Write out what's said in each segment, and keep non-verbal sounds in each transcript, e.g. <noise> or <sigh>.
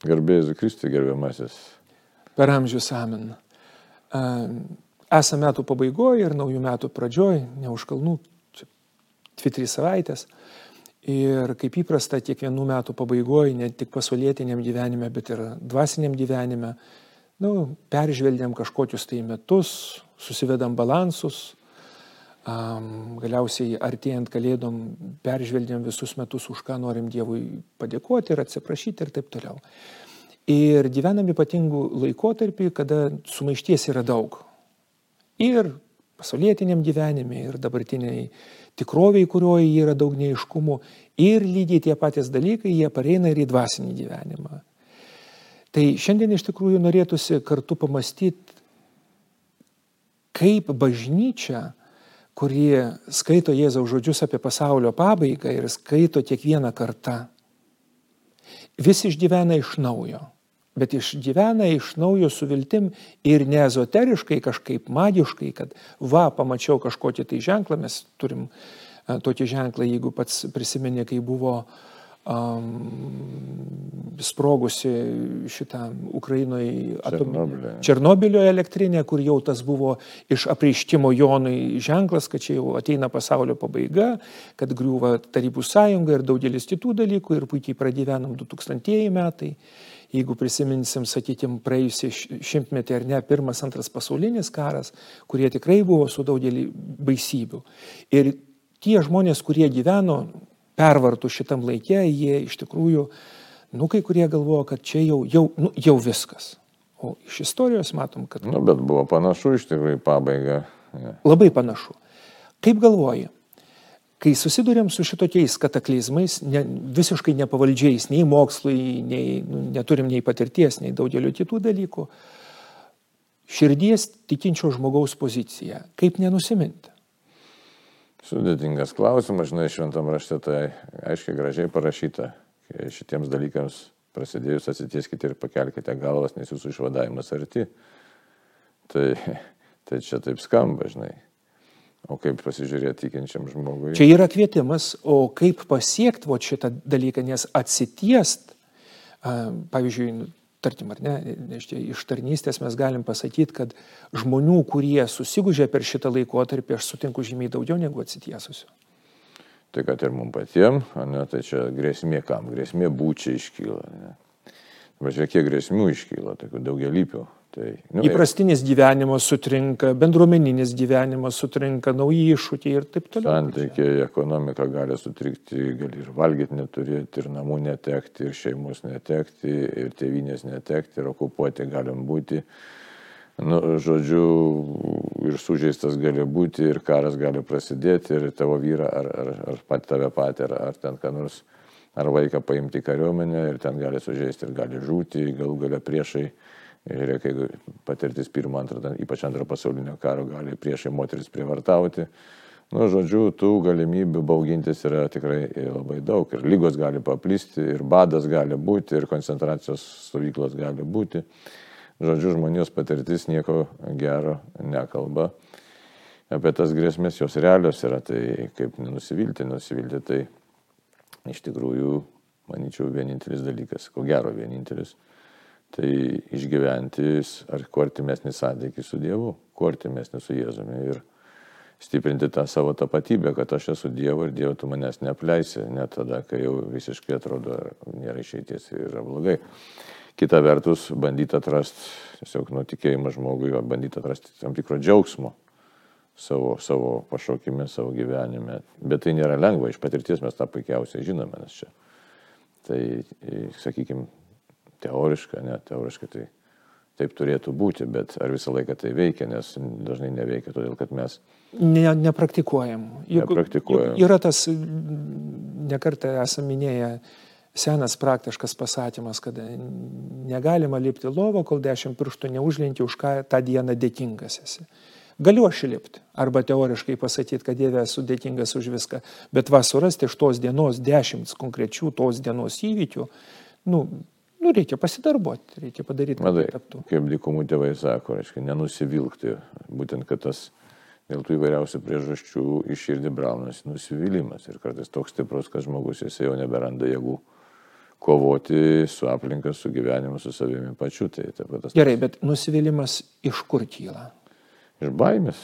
Garbėjus Kristui, gerbiamasis. Per amžius amen. Esame metų pabaigoje ir naujų metų pradžioje, ne už kalnų, čia 2-3 savaitės. Ir kaip įprasta, kiekvienų metų pabaigoje, ne tik pasaulietiniam gyvenime, bet ir dvasiniam gyvenime, nu, peržvelgiam kažkokius tai metus, susivedam balansus, galiausiai artėjant kalėdom peržvelgiam visus metus, už ką norim Dievui padėkoti ir atsiprašyti ir taip toliau. Ir gyvenam ypatingų laikotarpį, kada sumaišties yra daug. Ir pasaulietiniam gyvenime, ir dabartiniai tikroviai, kurioje yra daug neiškumų. Ir lygiai tie patys dalykai, jie pareina ir į dvasinį gyvenimą. Tai šiandien iš tikrųjų norėtųsi kartu pamastyti, kaip bažnyčia, kurie skaito Jėzaus žodžius apie pasaulio pabaigą ir skaito kiekvieną kartą, vis išgyvena iš naujo. Bet išgyvena iš naujo su viltim ir ne ezoteriškai, kažkaip magiškai, kad va, pamačiau kažkokį tai ženklą, mes turim tokį ženklą, jeigu pats prisiminė, kai buvo um, sprogusi šitą Ukrainoje Černobilio. Černobilio elektrinė, kur jau tas buvo iš apreiškimo Jonui ženklas, kad čia jau ateina pasaulio pabaiga, kad griūva Tarybų sąjunga ir daugelis kitų dalykų ir puikiai pragyvenam 2000 metai jeigu prisiminsim, sakykime, praėjusį šimtmetį ar ne, pirmas, antras pasaulinis karas, kurie tikrai buvo su daugelį baisybių. Ir tie žmonės, kurie gyveno pervartų šitam laikė, jie iš tikrųjų, nu, kai kurie galvoja, kad čia jau, jau, nu, jau viskas. O iš istorijos matom, kad... Nu, bet buvo panašu iš tikrųjų į pabaigą. Ja. Labai panašu. Kaip galvoji, kai susidurėm su šitokiais kataklizmais, ne, visiškai nepavaldžiais nei mokslui, nei, nu, neturim nei patirties, nei daugelio kitų dalykų, širdies tikinčio žmogaus pozicija, kaip nenusiminti? Sudėtingas klausimas, žinai, šventam rašte tai aiškiai gražiai parašyta. Šitiems dalykams prasidėjus atsitieskite ir pakelkite galvas, nes jūsų išvadavimas arti. Tai, tai čia taip skamba, žinai. O kaip pasižiūrėti tikinčiam žmogui? Čia yra kvietimas, o kaip pasiekti šitą dalyką, nes atsitiest, pavyzdžiui, tarkim, ar ne, iš tarnystės mes galim pasakyti, kad žmonių, kurie susigūžė per šitą laikotarpį, aš sutinku žymiai daugiau negu atsitiesusių. Tai kad ir mums patiems, ne, tai čia grėsmė kam? Grėsmė būčiai iškyla. Ne. Važiuok, kiek grėsmių iškyla, tokių daugelypių. Tai, nu, Įprastinis gyvenimas sutrinka, bendruomeninis gyvenimas sutrinka, nauji iššūkiai ir taip toliau. Santykiai, ekonomika gali sutrikti, gali ir valgyti neturėti, ir namų netekti, ir šeimos netekti, ir tėvinės netekti, ir okupuoti galim būti. Nu, žodžiu, ir sužeistas gali būti, ir karas gali prasidėti, ir tavo vyrą, ar, ar, ar pat tave patį, ar, ar ten ką nors, ar vaiką paimti kariuomenę, ir ten gali sužeisti, ir gali žūti, galų gale priešai Žiūrėk, jeigu patirtis pirmo, antro, ypač antro pasaulinio karo gali priešai moteris prievartauti. Nu, žodžiu, tų galimybių baugintis yra tikrai labai daug. Ir lygos gali paplisti, ir badas gali būti, ir koncentracijos stovyklos gali būti. Žodžiu, žmonijos patirtis nieko gero nekalba. Apie tas grėsmės jos realios yra, tai kaip nenusivilti, nusivilti, tai iš tikrųjų, manyčiau, vienintelis dalykas, ko gero vienintelis tai išgyventi ar kuo artimesnį santykį su Dievu, kuo artimesnį su Jėzumi ir stiprinti tą savo tapatybę, kad aš esu Dievo ir Dievo tu manęs neapleisi, net tada, kai jau visiškai atrodo, nėra išeities ir yra blogai. Kita vertus, bandyti atrasti, tiesiog nutikėjimą žmogui, bandyti atrasti tam tikro džiaugsmo savo, savo pašaukime, savo gyvenime. Bet tai nėra lengva, iš patirties mes tą puikiausiai žinome, nes čia. Tai, sakykime, teoriška, ne, teoriškai tai taip turėtų būti, bet ar visą laiką tai veikia, nes dažnai neveikia, todėl kad mes ne, nepraktikuojam. Juk, nepraktikuojam. Juk yra tas, nekartą esame minėję, senas praktiškas pasakymas, kad negalima lipti lovo, kol dešimt pirštų neužlinti, už ką tą dieną dėkingas esi. Galiu aš lipti, arba teoriškai pasakyti, kad Dieve esu dėkingas už viską, bet va surasti iš tos dienos dešimt konkrečių tos dienos įvykių, nu, Nu, reikia pasidarbuoti, reikia padaryti, tai taptų. Kaip dykumų tėvai sako, reiškia, nenusivilkti, būtent, kad tas dėl tų įvairiausių priežasčių iširdį braunasi nusivylimas ir kartais toks stiprus, kad žmogus jisai jau neberanda jėgų kovoti su aplinka, su gyvenimu, su savimi pačiu. Tai, tai tas... Gerai, bet nusivylimas iš kur kyla? Iš baimės,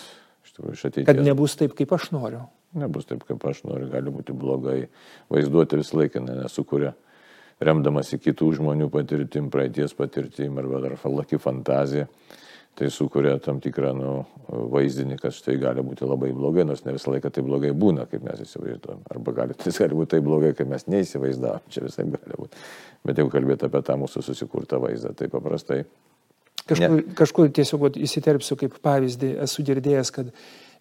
iš tikrųjų, iš ateities. Kad nebus taip, kaip aš noriu. Nebus taip, kaip aš noriu, gali būti blogai. Vaizduoti visą laiką nesukuria, remdamasi kitų žmonių patirtim, praeities patirtim arba dar falaki fantazija tai sukuria tam tikrą nu, vaizdinį, kad štai gali būti labai blogai, nors ne visą laiką tai blogai būna, kaip mes įsivaizduojam. Arba gali, <laughs> tai gali būti taip blogai, kaip mes neįsivaizdavom, čia visai gali būti. Bet jeigu kalbėti apie tą mūsų susikurtą vaizdą, tai paprastai. Kažkur, ne. kažkur tiesiog įsiterpsiu kaip pavyzdį, esu girdėjęs, kad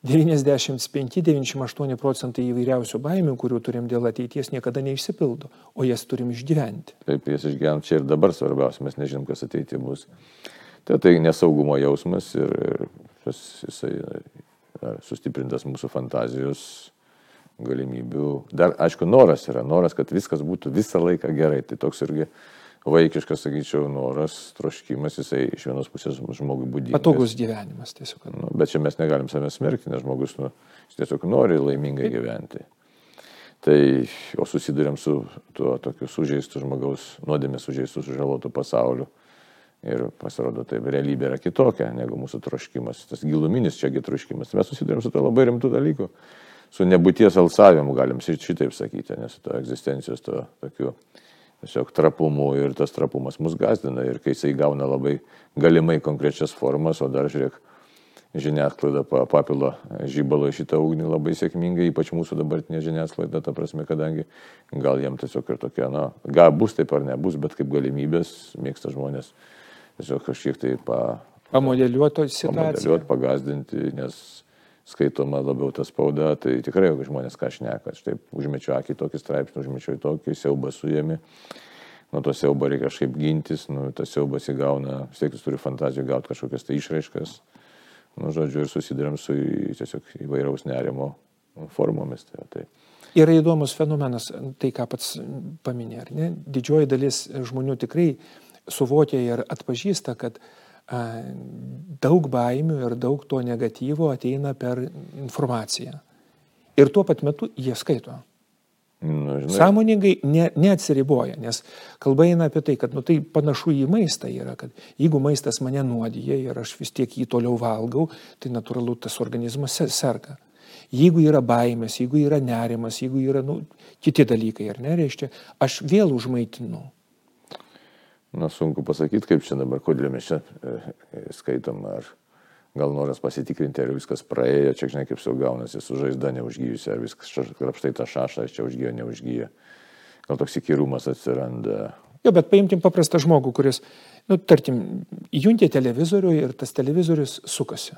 95-98 procentai įvairiausių baimių, kurių turim dėl ateities, niekada neišsipildo, o jas turim išgyventi. Taip, jas išgyventi čia ir dabar svarbiausia, mes nežinom, kas ateityje bus. Tai tai nesaugumo jausmas ir, ir jisai sustiprintas mūsų fantazijos galimybių. Dar, aišku, noras yra, noras, kad viskas būtų visą laiką gerai. Tai toks irgi vaikiškas, sakyčiau, noras, troškimas, jisai iš vienos pusės žmogui būdingas. Patogus gyvenimas tiesiog. Nu, bet čia mes negalim savęs smerkti, nes žmogus nu, tiesiog nori laimingai gyventi. Tai, o susidurėm su tuo tokiu sužeistu žmogaus, nuodėmės sužeistu, sužalotu pasauliu Ir pasirodo, tai realybė yra kitokia negu mūsų troškimas, tas giluminis čiagi troškimas. Mes susidurėm su to labai rimtų dalykų, su nebūties alsavimu, galim šitaip sakyti, nes to egzistencijos to tokiu tiesiog trapumu ir tas trapumas mus gazdina ir kai jisai gauna labai galimai konkrečias formas, o dar žiūrėk, žiniasklaida papilo žybalo šitą ugnį labai sėkmingai, ypač mūsų dabartinė žiniasklaida, ta prasme, kadangi gal jiem tiesiog ir tokia, na, gal bus taip ar nebus, bet kaip galimybės mėgsta žmonės tiesiog kažkiek tai pa, pamodeliuoti situaciją. Pamodeliuoti, pagazdinti, nes skaitoma labiau ta spauda, tai tikrai žmonės ką šneka. Štai užmečiu akį tokį straipsnį, užmečiu į tokį, siaubą suėmė. Nuo to siaubo reikia kažkaip gintis, nu, tas siaubas įgauna, vis tiek jis turi fantazijų gauti kažkokias tai išraiškas. Nu, žodžiu, ir susidurėm su tiesiog įvairaus nerimo formomis. Tai, tai. Yra įdomus fenomenas, tai ką pats paminė, ar ne? Didžioji dalis žmonių tikrai suvokia ir atpažįsta, kad a, daug baimių ir daug to negatyvo ateina per informaciją. Ir tuo pat metu jie skaito. Nu, žinai. Sąmoningai ne, neatsiriboja, nes kalba eina apie tai, kad nu, tai panašu į maistą yra, kad jeigu maistas mane nuodija ir aš vis tiek jį toliau valgau, tai natūralu tas organizmas serga. Jeigu yra baimės, jeigu yra nerimas, jeigu yra nu, kiti dalykai, ar ne, reiškia, aš vėl užmaitinu. Na, sunku pasakyti, kaip čia dabar, kodėl mes čia e, e, skaitom, ar gal noras pasitikrinti, ar viskas praėjo, čia žinai, kaip sau gaunasi, su žaizda neužgyjusi, ar viskas krapštai tą šašą, ar čia užgyjo, neužgyjo. Gal toks įkyrumas atsiranda. Jo, bet paimtim paprastą žmogų, kuris, nu, tarkim, įjungia televizorių ir tas televizorius sukasi.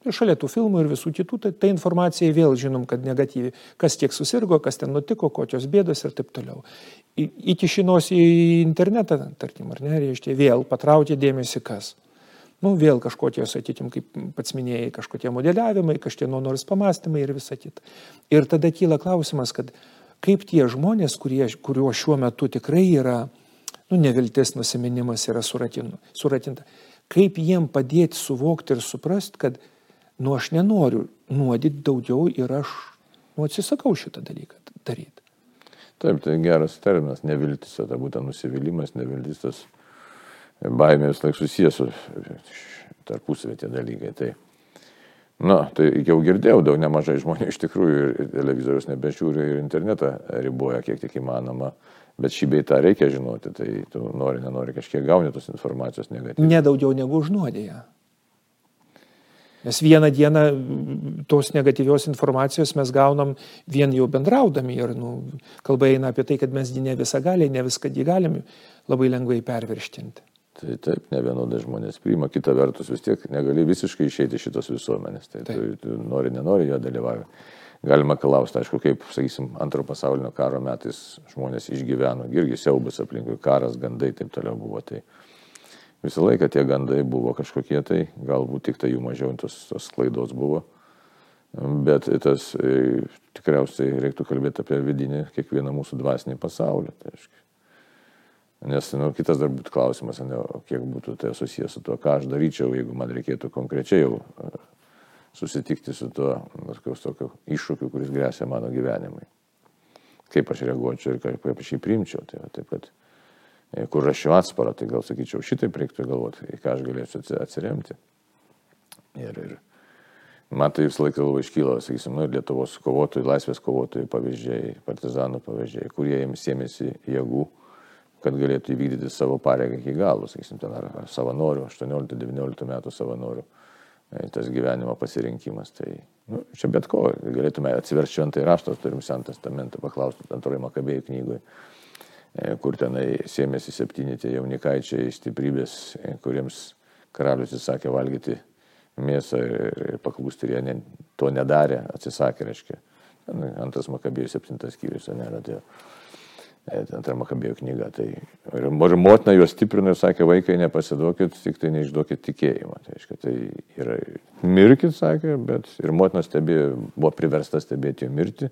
Ir šalia tų filmų ir visų kitų, tai ta informacija vėl žinom, kad negatyvi. Kas tiek susirgo, kas ten nutiko, kokios bėdos ir taip toliau. Įkišinos į internetą, tarkim, ar ne, reiškia, vėl patraukė dėmesį kas. Nu, vėl kažkokie, sakykim, kaip pats minėjai, kažkokie modeliavimai, kažkieno nors pamastymai ir visa kita. Ir tada kyla klausimas, kad kaip tie žmonės, kurie, kuriuo šiuo metu tikrai yra, nu, neviltis nusiminimas yra suratinta, kaip jiem padėti suvokti ir suprasti, kad nu aš nenoriu nuodyti daugiau ir aš nu, atsisakau šitą dalyką daryti. Taip, tai geras terminas, neviltis, tai būtent nusivylimas, neviltis, tas baimė vis laik susijęs su tarpusavė tie dalykai. Tai, na, tai jau girdėjau, daug nemažai žmonių iš tikrųjų ir televizorius nebežiūri ir internetą riboja kiek tik įmanoma. Bet šį beitą reikia žinoti, tai tu nori, nenori kažkiek gauni tos informacijos negatyviai. Nedaugiau negu užnuodėja. Nes vieną dieną tos negatyvios informacijos mes gaunam vien jau bendraudami ir nu, kalba eina apie tai, kad mes ne visą gali, ne viską jį galim labai lengvai pervirštinti. Tai taip, ne vienodai žmonės priima, kita vertus vis tiek negali visiškai išeiti iš šitos visuomenės. Tai taip. tu, tu nori, nenori, jo dalyvauja. Galima klausti, aišku, kaip, sakysim, antro pasaulinio karo metais žmonės išgyveno, irgi siaubas aplinkui, karas, gandai taip toliau buvo. Tai, visą laiką tie gandai buvo kažkokie tai, galbūt tik tai jų mažiau tos, tos klaidos buvo. Bet tas e, tikriausiai reiktų kalbėti apie vidinį kiekvieną mūsų dvasinį pasaulį. Tai aiškiai. Nes nu, kitas dar būtų klausimas, ne, kiek būtų tai susijęs su tuo, ką aš daryčiau, jeigu man reikėtų konkrečiai jau e, susitikti su tuo tokiu iššūkiu, kuris grėsia mano gyvenimui. Kaip aš reaguočiau ir kaip aš jį priimčiau. Tai, taip, kad, kur rašiau atsparą, tai gal sakyčiau, šitai reiktų galvoti, į ką aš galėčiau atsiremti. Ir, ir man tai visą laiką labai iškyla, sakysim, nu, Lietuvos kovotojų, laisvės kovotojų pavyzdžiai, partizanų pavyzdžiai, kurie jiems ėmėsi jėgų, kad galėtų įvykdyti savo pareigą iki galo, sakysim, ten ar, ar savanorių, 18-19 metų savanorių, e, tas gyvenimo pasirinkimas. Tai nu, čia bet ko, galėtume atsiversti šventąjį raštą, turim Sentą testamentą, paklausti antroji Makabėjų knygoje, kur tenai sėmėsi septyni tie jaunikaičiai stiprybės, e, kuriems karalius įsakė valgyti mėsą ir, ir paklūsti ir jie ne, to nedarė, atsisakė, reiškia. Antras Makabėjų septintas skyrius, nėra. Tai, antra Makabėjo knyga. Tai ir motina juos stiprino ir sakė, vaikai nepasiduokit, tik tai neišduokit tikėjimą. Tai, reiškia, tai yra mirkit, sakė, bet ir motina stebėjo, buvo priversta stebėti jo mirtį.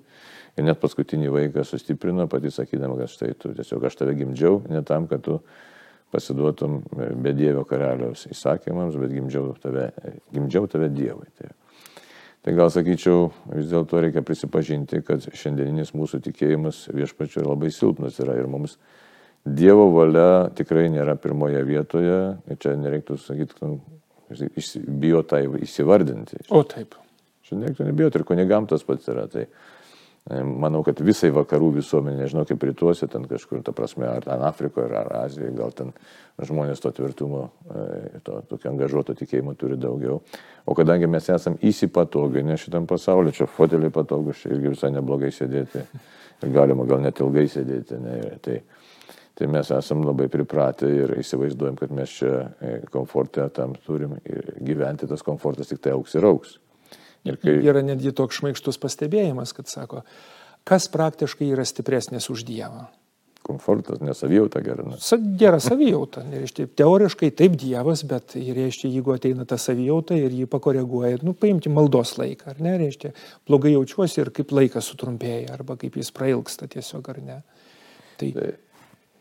Ir net paskutinį vaiką sustiprino, pati sakydama, kad štai tu tiesiog aš tave gimdžiau, ne tam, kad tu pasiduotum be Dievo karaliaus įsakymams, bet gimdžiau tave, gimdžiau tave Dievui. Tai, Tai gal sakyčiau, vis dėlto reikia prisipažinti, kad šiandieninis mūsų tikėjimas viešpačiu labai silpnas yra ir mums Dievo valia tikrai nėra pirmoje vietoje. Čia nereiktų sakyti, bijo tai įsivardinti. O taip. Šiandien nereiktų nebijoti ir kunigam tas pats yra. Tai, Manau, kad visai vakarų visuomenė, nežinau kaip rytuose, ten kažkur, ta prasme, ar ten Afrikoje, ar Azijoje, gal ten žmonės to tvirtumo, e, to tokio angažuoto tikėjimo turi daugiau. O kadangi mes esam įsipatoginę šitam pasauliu, čia foteliai patogus, čia irgi visai neblogai sėdėti ir galima gal net ilgai sėdėti, ne, tai, tai mes esam labai pripratę ir įsivaizduojam, kad mes čia e, komfortę tam turim ir gyventi tas komfortas tik tai auks ir auks. Ir kai... Yra netgi toks šmaikštus pastebėjimas, kad sako, kas praktiškai yra stipresnis už Dievą. Komfortas, nesavijauta gera. Ne? Sa, gera savijauta. Reiškia, teoriškai taip Dievas, bet reiškia, jeigu ateina ta savijauta ir jį pakoreguoja, nu, paimti maldos laiką, ar ne, reiškia, blogai jaučiuosi ir kaip laikas sutrumpėja, arba kaip jis prailgsta tiesiog, ar ne. Tai... tai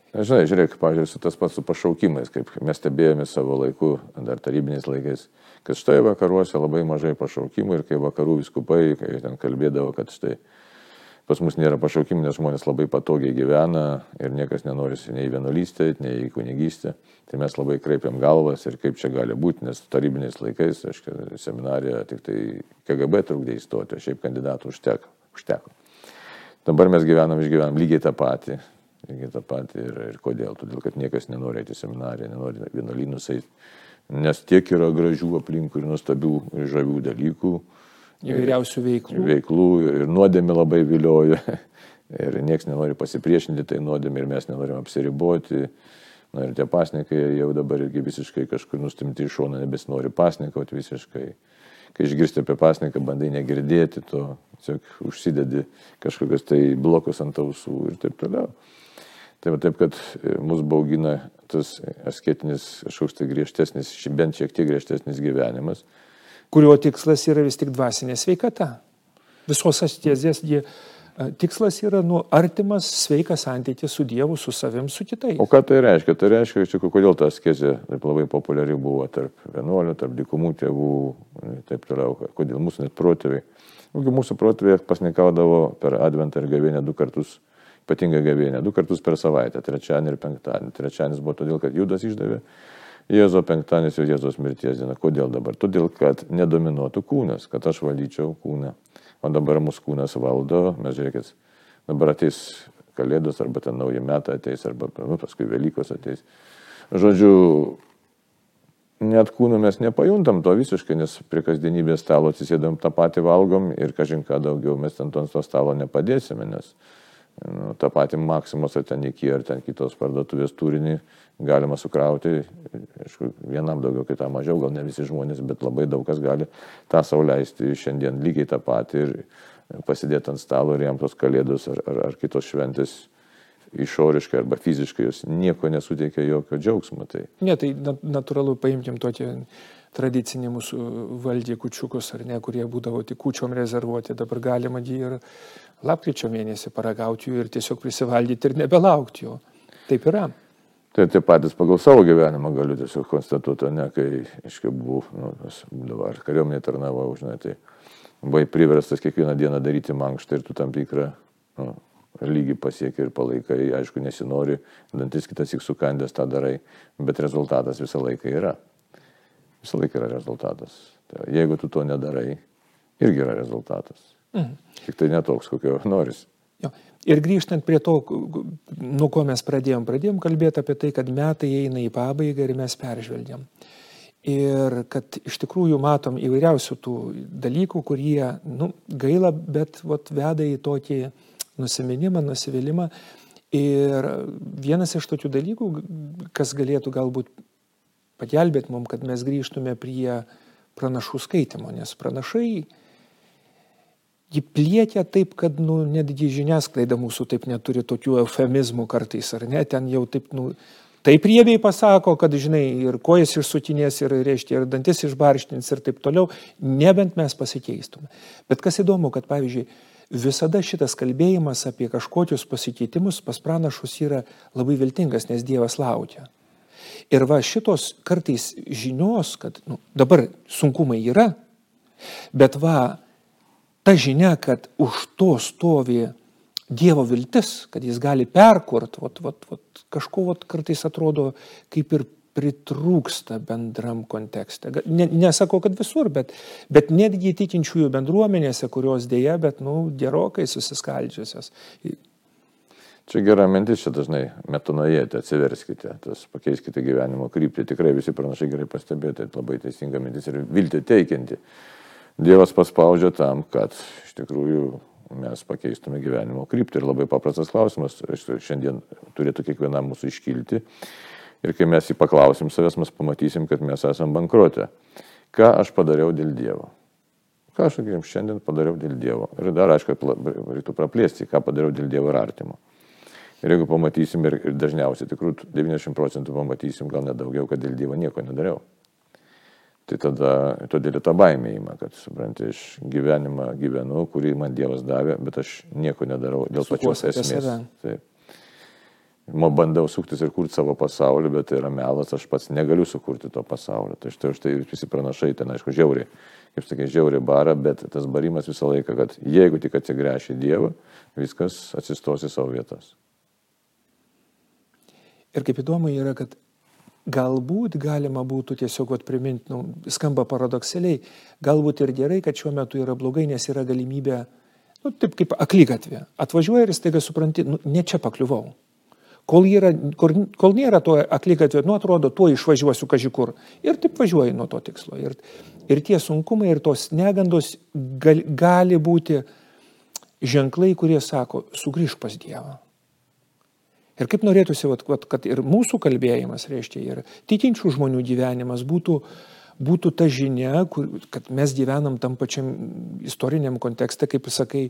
Žinai, žiūrėk, pažiūrėjau, su tas pats su pašaukimais, kaip mes stebėjome savo laiku, dar tarybiniais laikais, kad štai vakaruose labai mažai pašaukimų ir kai vakarų viskupai, kai ten kalbėdavo, kad štai pas mus nėra pašaukimų, nes žmonės labai patogiai gyvena ir niekas nenori nei vienuolystę, nei į kunigystę, tai mes labai kreipiam galvas ir kaip čia gali būti, nes tarybiniais laikais, aš seminariją tik tai KGB trukdė įstoti, o šiaip kandidatų užteko. užteko. Dabar mes gyvenam, išgyvenam lygiai tą patį Lygiai tą patį ir, ir kodėl? Todėl, kad niekas nenori eiti seminariją, nenori vienuolynus eiti, nes tiek yra gražių aplinkų ir nuostabių ir žavių dalykų. Įvairiausių veiklų. Veiklų ir nuodėmė labai vilioja. <laughs> Ir niekas nenori pasipriešinti tai nuodėmė ir mes nenorim apsiriboti. Na ir tie pasnikai jau dabar irgi visiškai kažkur nustimti iš šono, nebesinori pasnikauti visiškai. Kai išgirsti apie pasniką, bandai negirdėti to, tiesiog užsidedi kažkokius tai blokus ant ausų ir taip toliau. Tai va taip, kad mus baugina tas asketinis, kažkoks tai griežtesnis, bent šiek tiek griežtesnis gyvenimas. Kurio tikslas yra vis tik dvasinė sveikata. Visos astezės jie tikslas yra nu, artimas, sveikas santykis su Dievu, su savim, su kitais. O ką tai reiškia? Tai reiškia, iš tikrųjų, kodėl ta askezė taip labai populiari buvo tarp vienuolių, tarp dikumų tėvų ir taip toliau, kodėl mūsų net protėviai. Mūsų protėviai pasnikaudavo per Adventą ir Gavienę du kartus ypatinga gavėnė, du kartus per savaitę, trečiadienį ir penktadienį. Trečiadienis buvo todėl, kad Judas išdavė Jėzo, penktadienis jau Jėzos mirties diena. Kodėl dabar? Todėl, kad nedominuotų kūnas, kad aš valyčiau kūną. O dabar mūsų kūnas valdo, mes žiūrėkit, dabar ateis Kalėdos arba ten nauji metai ateis, arba nu, paskui Velykos ateis. Žodžiu, net kūnų mes nepajuntam to visiškai, nes prie kasdienybės stalo atsisėdam tą patį valgom ir kažin ką daugiau mes ten ant to stalo nepadėsime, nes nu, tą patį Maksimos ar ten iki ar ten kitos parduotuvės turinį galima sukrauti, aišku, vienam daugiau, kitam mažiau, gal ne visi žmonės, bet labai daug kas gali tą sauliaisti šiandien lygiai tą patį ir pasidėti ant stalo ir jam tos kalėdos ar, ar, ar kitos šventės išoriškai arba fiziškai jos nieko nesuteikia jokio džiaugsmo. Tai... Ne, tai natūralu, paimkim tokį tradicinį mūsų valdį kučiukus, ar ne, kurie būdavo tik kučiom rezervuoti, dabar galima jį ir lapkričio mėnesį paragauti jų ir tiesiog prisivaldyti ir nebelaukti jų. Taip yra. Tai tie patys pagal savo gyvenimą galiu tiesiog konstatuoti, ne, kai, aiškiai, buvau, nu, būdavo, ar kariuomenė tarnavau, žinai, tai buvai priverstas kiekvieną dieną daryti mankštą ir tu tam tikrą nu, lygį pasiekia ir palaikai, aišku, nesinori, dantis kitas tik sukandęs tą darai, bet rezultatas visą laiką yra. Visą laiką yra rezultatas. Tai jeigu tu to nedarai, irgi yra rezultatas. Mhm. Tik tai netoks, kokio noris. Jo. Ir grįžtant prie to, nuo ko mes pradėjom, pradėjom kalbėti apie tai, kad metai eina į pabaigą ir mes peržvelgiam. Ir kad iš tikrųjų matom įvairiausių tų dalykų, kurie, nu, gaila, bet vat, veda į tokį nusiminimą, nusivylimą. Ir vienas iš tokių dalykų, kas galėtų galbūt pagelbėti mums, kad mes grįžtume prie pranašų skaitimo, nes pranašai jį plėtė taip, kad nu, netgi žiniasklaida mūsų taip neturi tokių eufemizmų kartais, ar ne, ten jau taip, nu, taip riebiai pasako, kad, žinai, ir kojas išsutinės, ir, reiškia, ir dantis išbarštins ir taip toliau, nebent mes pasikeistume. Bet kas įdomu, kad, pavyzdžiui, visada šitas kalbėjimas apie kažkokius pasikeitimus pas pranašus yra labai viltingas, nes Dievas laukia. Ir va šitos kartais žinios, kad nu, dabar sunkumai yra, bet va ta žinia, kad už to stovi Dievo viltis, kad jis gali perkurt, vat, vat, vat, kažko vat, kartais atrodo kaip ir pritrūksta bendram kontekste. Ne, nesakau, kad visur, bet, bet netgi tikinčiųjų bendruomenėse, kurios dėja, bet, nu, gerokai susiskaldžiusios. Čia gera mintis, čia dažnai metonojate, atsiverskite, tas pakeiskite gyvenimo kryptį. Tikrai visi pranašai gerai pastebėjote, labai teisinga mintis ir viltį teikianti. Dievas paspaudžia tam, kad iš tikrųjų mes pakeistume gyvenimo kryptį. Ir labai paprastas klausimas šiandien turėtų kiekvienam mūsų iškilti. Ir kai mes jį paklausim savęs, mes pamatysim, kad mes esame bankruotė. Ką aš padariau dėl Dievo? Ką aš, sakykim, šiandien padariau dėl Dievo? Ir dar, aišku, reikėtų praplėsti, ką padariau dėl Dievo ir artimo. Ir jeigu pamatysim, ir, ir dažniausiai, tikrųjų 90 procentų pamatysim, gal net daugiau, kad dėl Dievo nieko nedariau. Tai tada, todėl tą baimę įima, kad, suprantate, aš gyvenimą gyvenu, kurį man Dievas davė, bet aš nieko nedarau dėl Su pačios esmės. Taip. Mo bandau suktis ir kurti savo pasaulį, bet tai yra melas, aš pats negaliu sukurti to pasaulio. Tai štai už tai visi pranašai ten, aišku, žiauriai, kaip sakai, žiauriai bara, bet tas barimas visą laiką, kad jeigu tik atsigręši Dievą, viskas atsistos į savo vietas. Ir kaip įdomu yra, kad galbūt galima būtų tiesiog priminti, nu, skamba paradoksaliai, galbūt ir gerai, kad šiuo metu yra blogai, nes yra galimybė, nu, taip kaip aklygatvė. Atvažiuoja ir staiga supranti, nu, ne čia pakliuvau. Kol, yra, kol, kol nėra to aklygatvė, nu atrodo, tuo išvažiuosiu kažkur. Ir taip važiuoji nuo to tikslo. Ir, ir tie sunkumai ir tos negandos gal, gali būti ženklai, kurie sako, sugrįž pas Dievą. Ir kaip norėtųsi, vat, vat, kad ir mūsų kalbėjimas, reiškia, ir tikinčių žmonių gyvenimas būtų, būtų ta žinia, kur, kad mes gyvenam tam pačiam istoriniam kontekste, kaip sakai,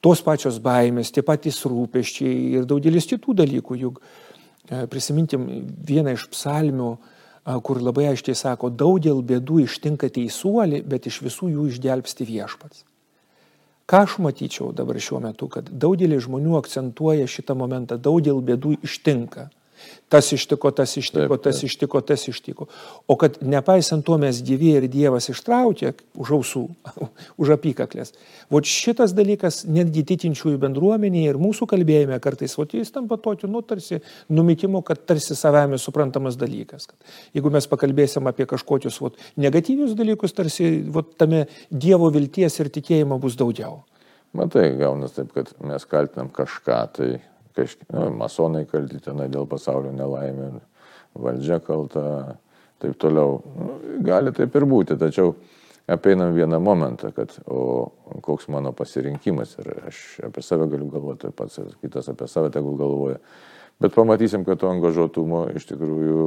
tos pačios baimės, tie patys rūpeščiai ir daugelis kitų dalykų. Juk e, prisimintim vieną iš psalmių, kur labai aiškiai sako, daugel bėdų ištinka teisuolį, bet iš visų jų išgelbsti viešpats. Ką aš matyčiau dabar šiuo metu, kad daugelis žmonių akcentuoja šitą momentą, daugel bėdų ištinka. Tas ištiko, tas ištiko, taip, taip. tas ištiko, tas ištiko. O kad nepaisant to mes gyvi ir Dievas ištraukė už ausų, <laughs> už apykaklės. O šitas dalykas netgi tikinčiųjų bendruomenėje ir mūsų kalbėjime kartais, o jis tampa tokiu, nu, tarsi numitimu, kad tarsi savame suprantamas dalykas. Kad jeigu mes pakalbėsim apie kažkokius vat, negatyvius dalykus, tarsi vat, tame Dievo vilties ir tikėjimo bus daugiau. Matai, gaunas taip, kad mes kaltinam kažką, tai kažkiek, nu, masonai kalti tenai dėl pasaulio nelaimė, valdžia kalta, taip toliau. Nu, gali taip ir būti, tačiau apeinam vieną momentą, kad o koks mano pasirinkimas ir aš apie save galiu galvoti, pats kitas apie save tegul galvoja. Bet pamatysim, kad to angažuotumo iš tikrųjų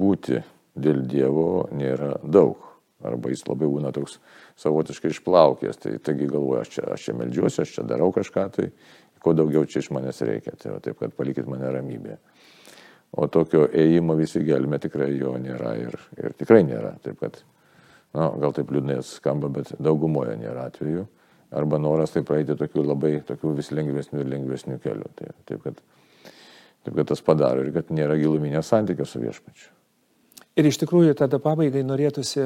būti dėl Dievo nėra daug. Arba jis labai būna toks savotiškai išplaukęs. Tai taigi galvoju, aš čia, aš čia melžiuosi, aš čia darau kažką, tai ko daugiau čia iš manęs reikia. Tai va, taip, kad palikit mane ramybėje. O tokio ėjimo visi gelme tikrai jo nėra ir, ir tikrai nėra. Taip kad, na, gal taip liūdnai skamba, bet daugumoje nėra atvejų. Arba noras tai praeiti tokių labai, tokių vis lengvesnių ir lengvesnių kelių. Tai, taip, kad, taip kad tas padaro ir kad nėra giluminio santykio su viešpačiu. Ir iš tikrųjų tada pabaigai norėtųsi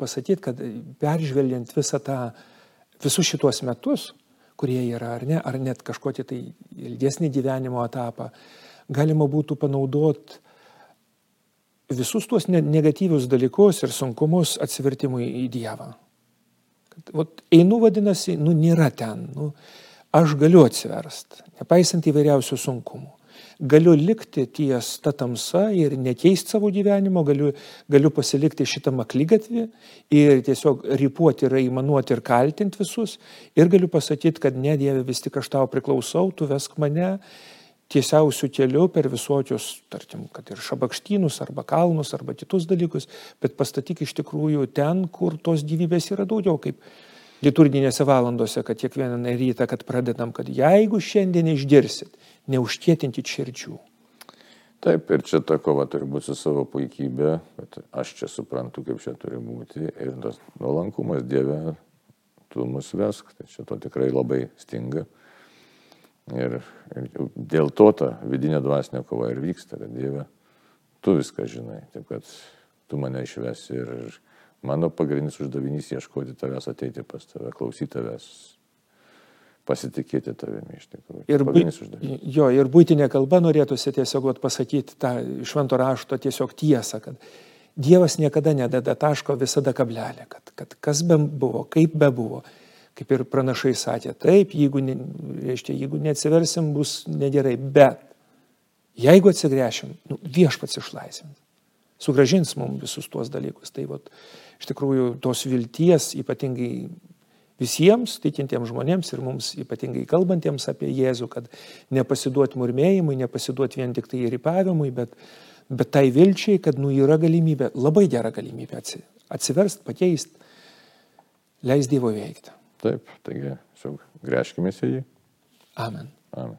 pasakyti, kad peržvelgiant visą tą, visus šituos metus, kurie yra ar ne, ar net kažkokį tai ilgesnį gyvenimo etapą, galima būtų panaudoti visus tuos negatyvius dalykus ir sunkumus atsivertimui į Dievą. Kad, vat, einu vadinasi, nu nėra ten, nu, aš galiu atsiverst, nepaisant įvairiausių sunkumų. Galiu likti ties tą tamsą ir nekeisti savo gyvenimo, galiu, galiu pasilikti šitą maklygatvį ir tiesiog ripuoti ir aimanuoti ir kaltinti visus. Ir galiu pasakyti, kad ne Dieve vis tik aš tau priklausau, tu vesk mane tiesiausių kelių per visokius, tarkim, kad ir šabakštynus arba kalnus arba kitus dalykus, bet pastatyk iš tikrųjų ten, kur tos gyvybės yra daugiau, kaip liturginėse valandose, kad kiekvieną rytą, kad pradedam, kad jeigu šiandien išgirsit, neužkėtinti širdžių. Taip, ir čia ta kova turi būti su savo puikybė, bet aš čia suprantu, kaip čia turi būti ir tas nuolankumas Dieve, tu mus vesk, tai čia to tikrai labai stinga. Ir, ir dėl to ta vidinė dvasinė kova ir vyksta, kad Dieve, tu viską žinai, taip kad tu mane išvesi ir mano pagrindinis uždavinys ieškoti tavęs, ateiti pas tave, klausyti tavęs, pasitikėti tavimi iš tikrųjų. Ir, bū... jo, ir būtinė kalba norėtųsi tiesiog pasakyti tą švento rašto tiesiog tiesą, kad Dievas niekada nededa taško, visada kablelė, kad, kad kas be buvo, kaip be buvo, kaip ir pranašai sakė, taip, jeigu, ne, reiškia, jeigu neatsiversim, bus negerai, bet jeigu atsigręšim, nu, viešpats išlaisvins, sugražins mums visus tuos dalykus. Tai vat, iš tikrųjų tos vilties ypatingai visiems tikintiems žmonėms ir mums ypatingai kalbantiems apie Jėzų, kad nepasiduot murmėjimui, nepasiduot vien tik tai ripavimui, bet, bet tai vilčiai, kad nu yra galimybė, labai gera galimybė atsiverst, pakeist, leis Dievo veikti. Taip, taigi, grėžkime į jį. Amen. Amen.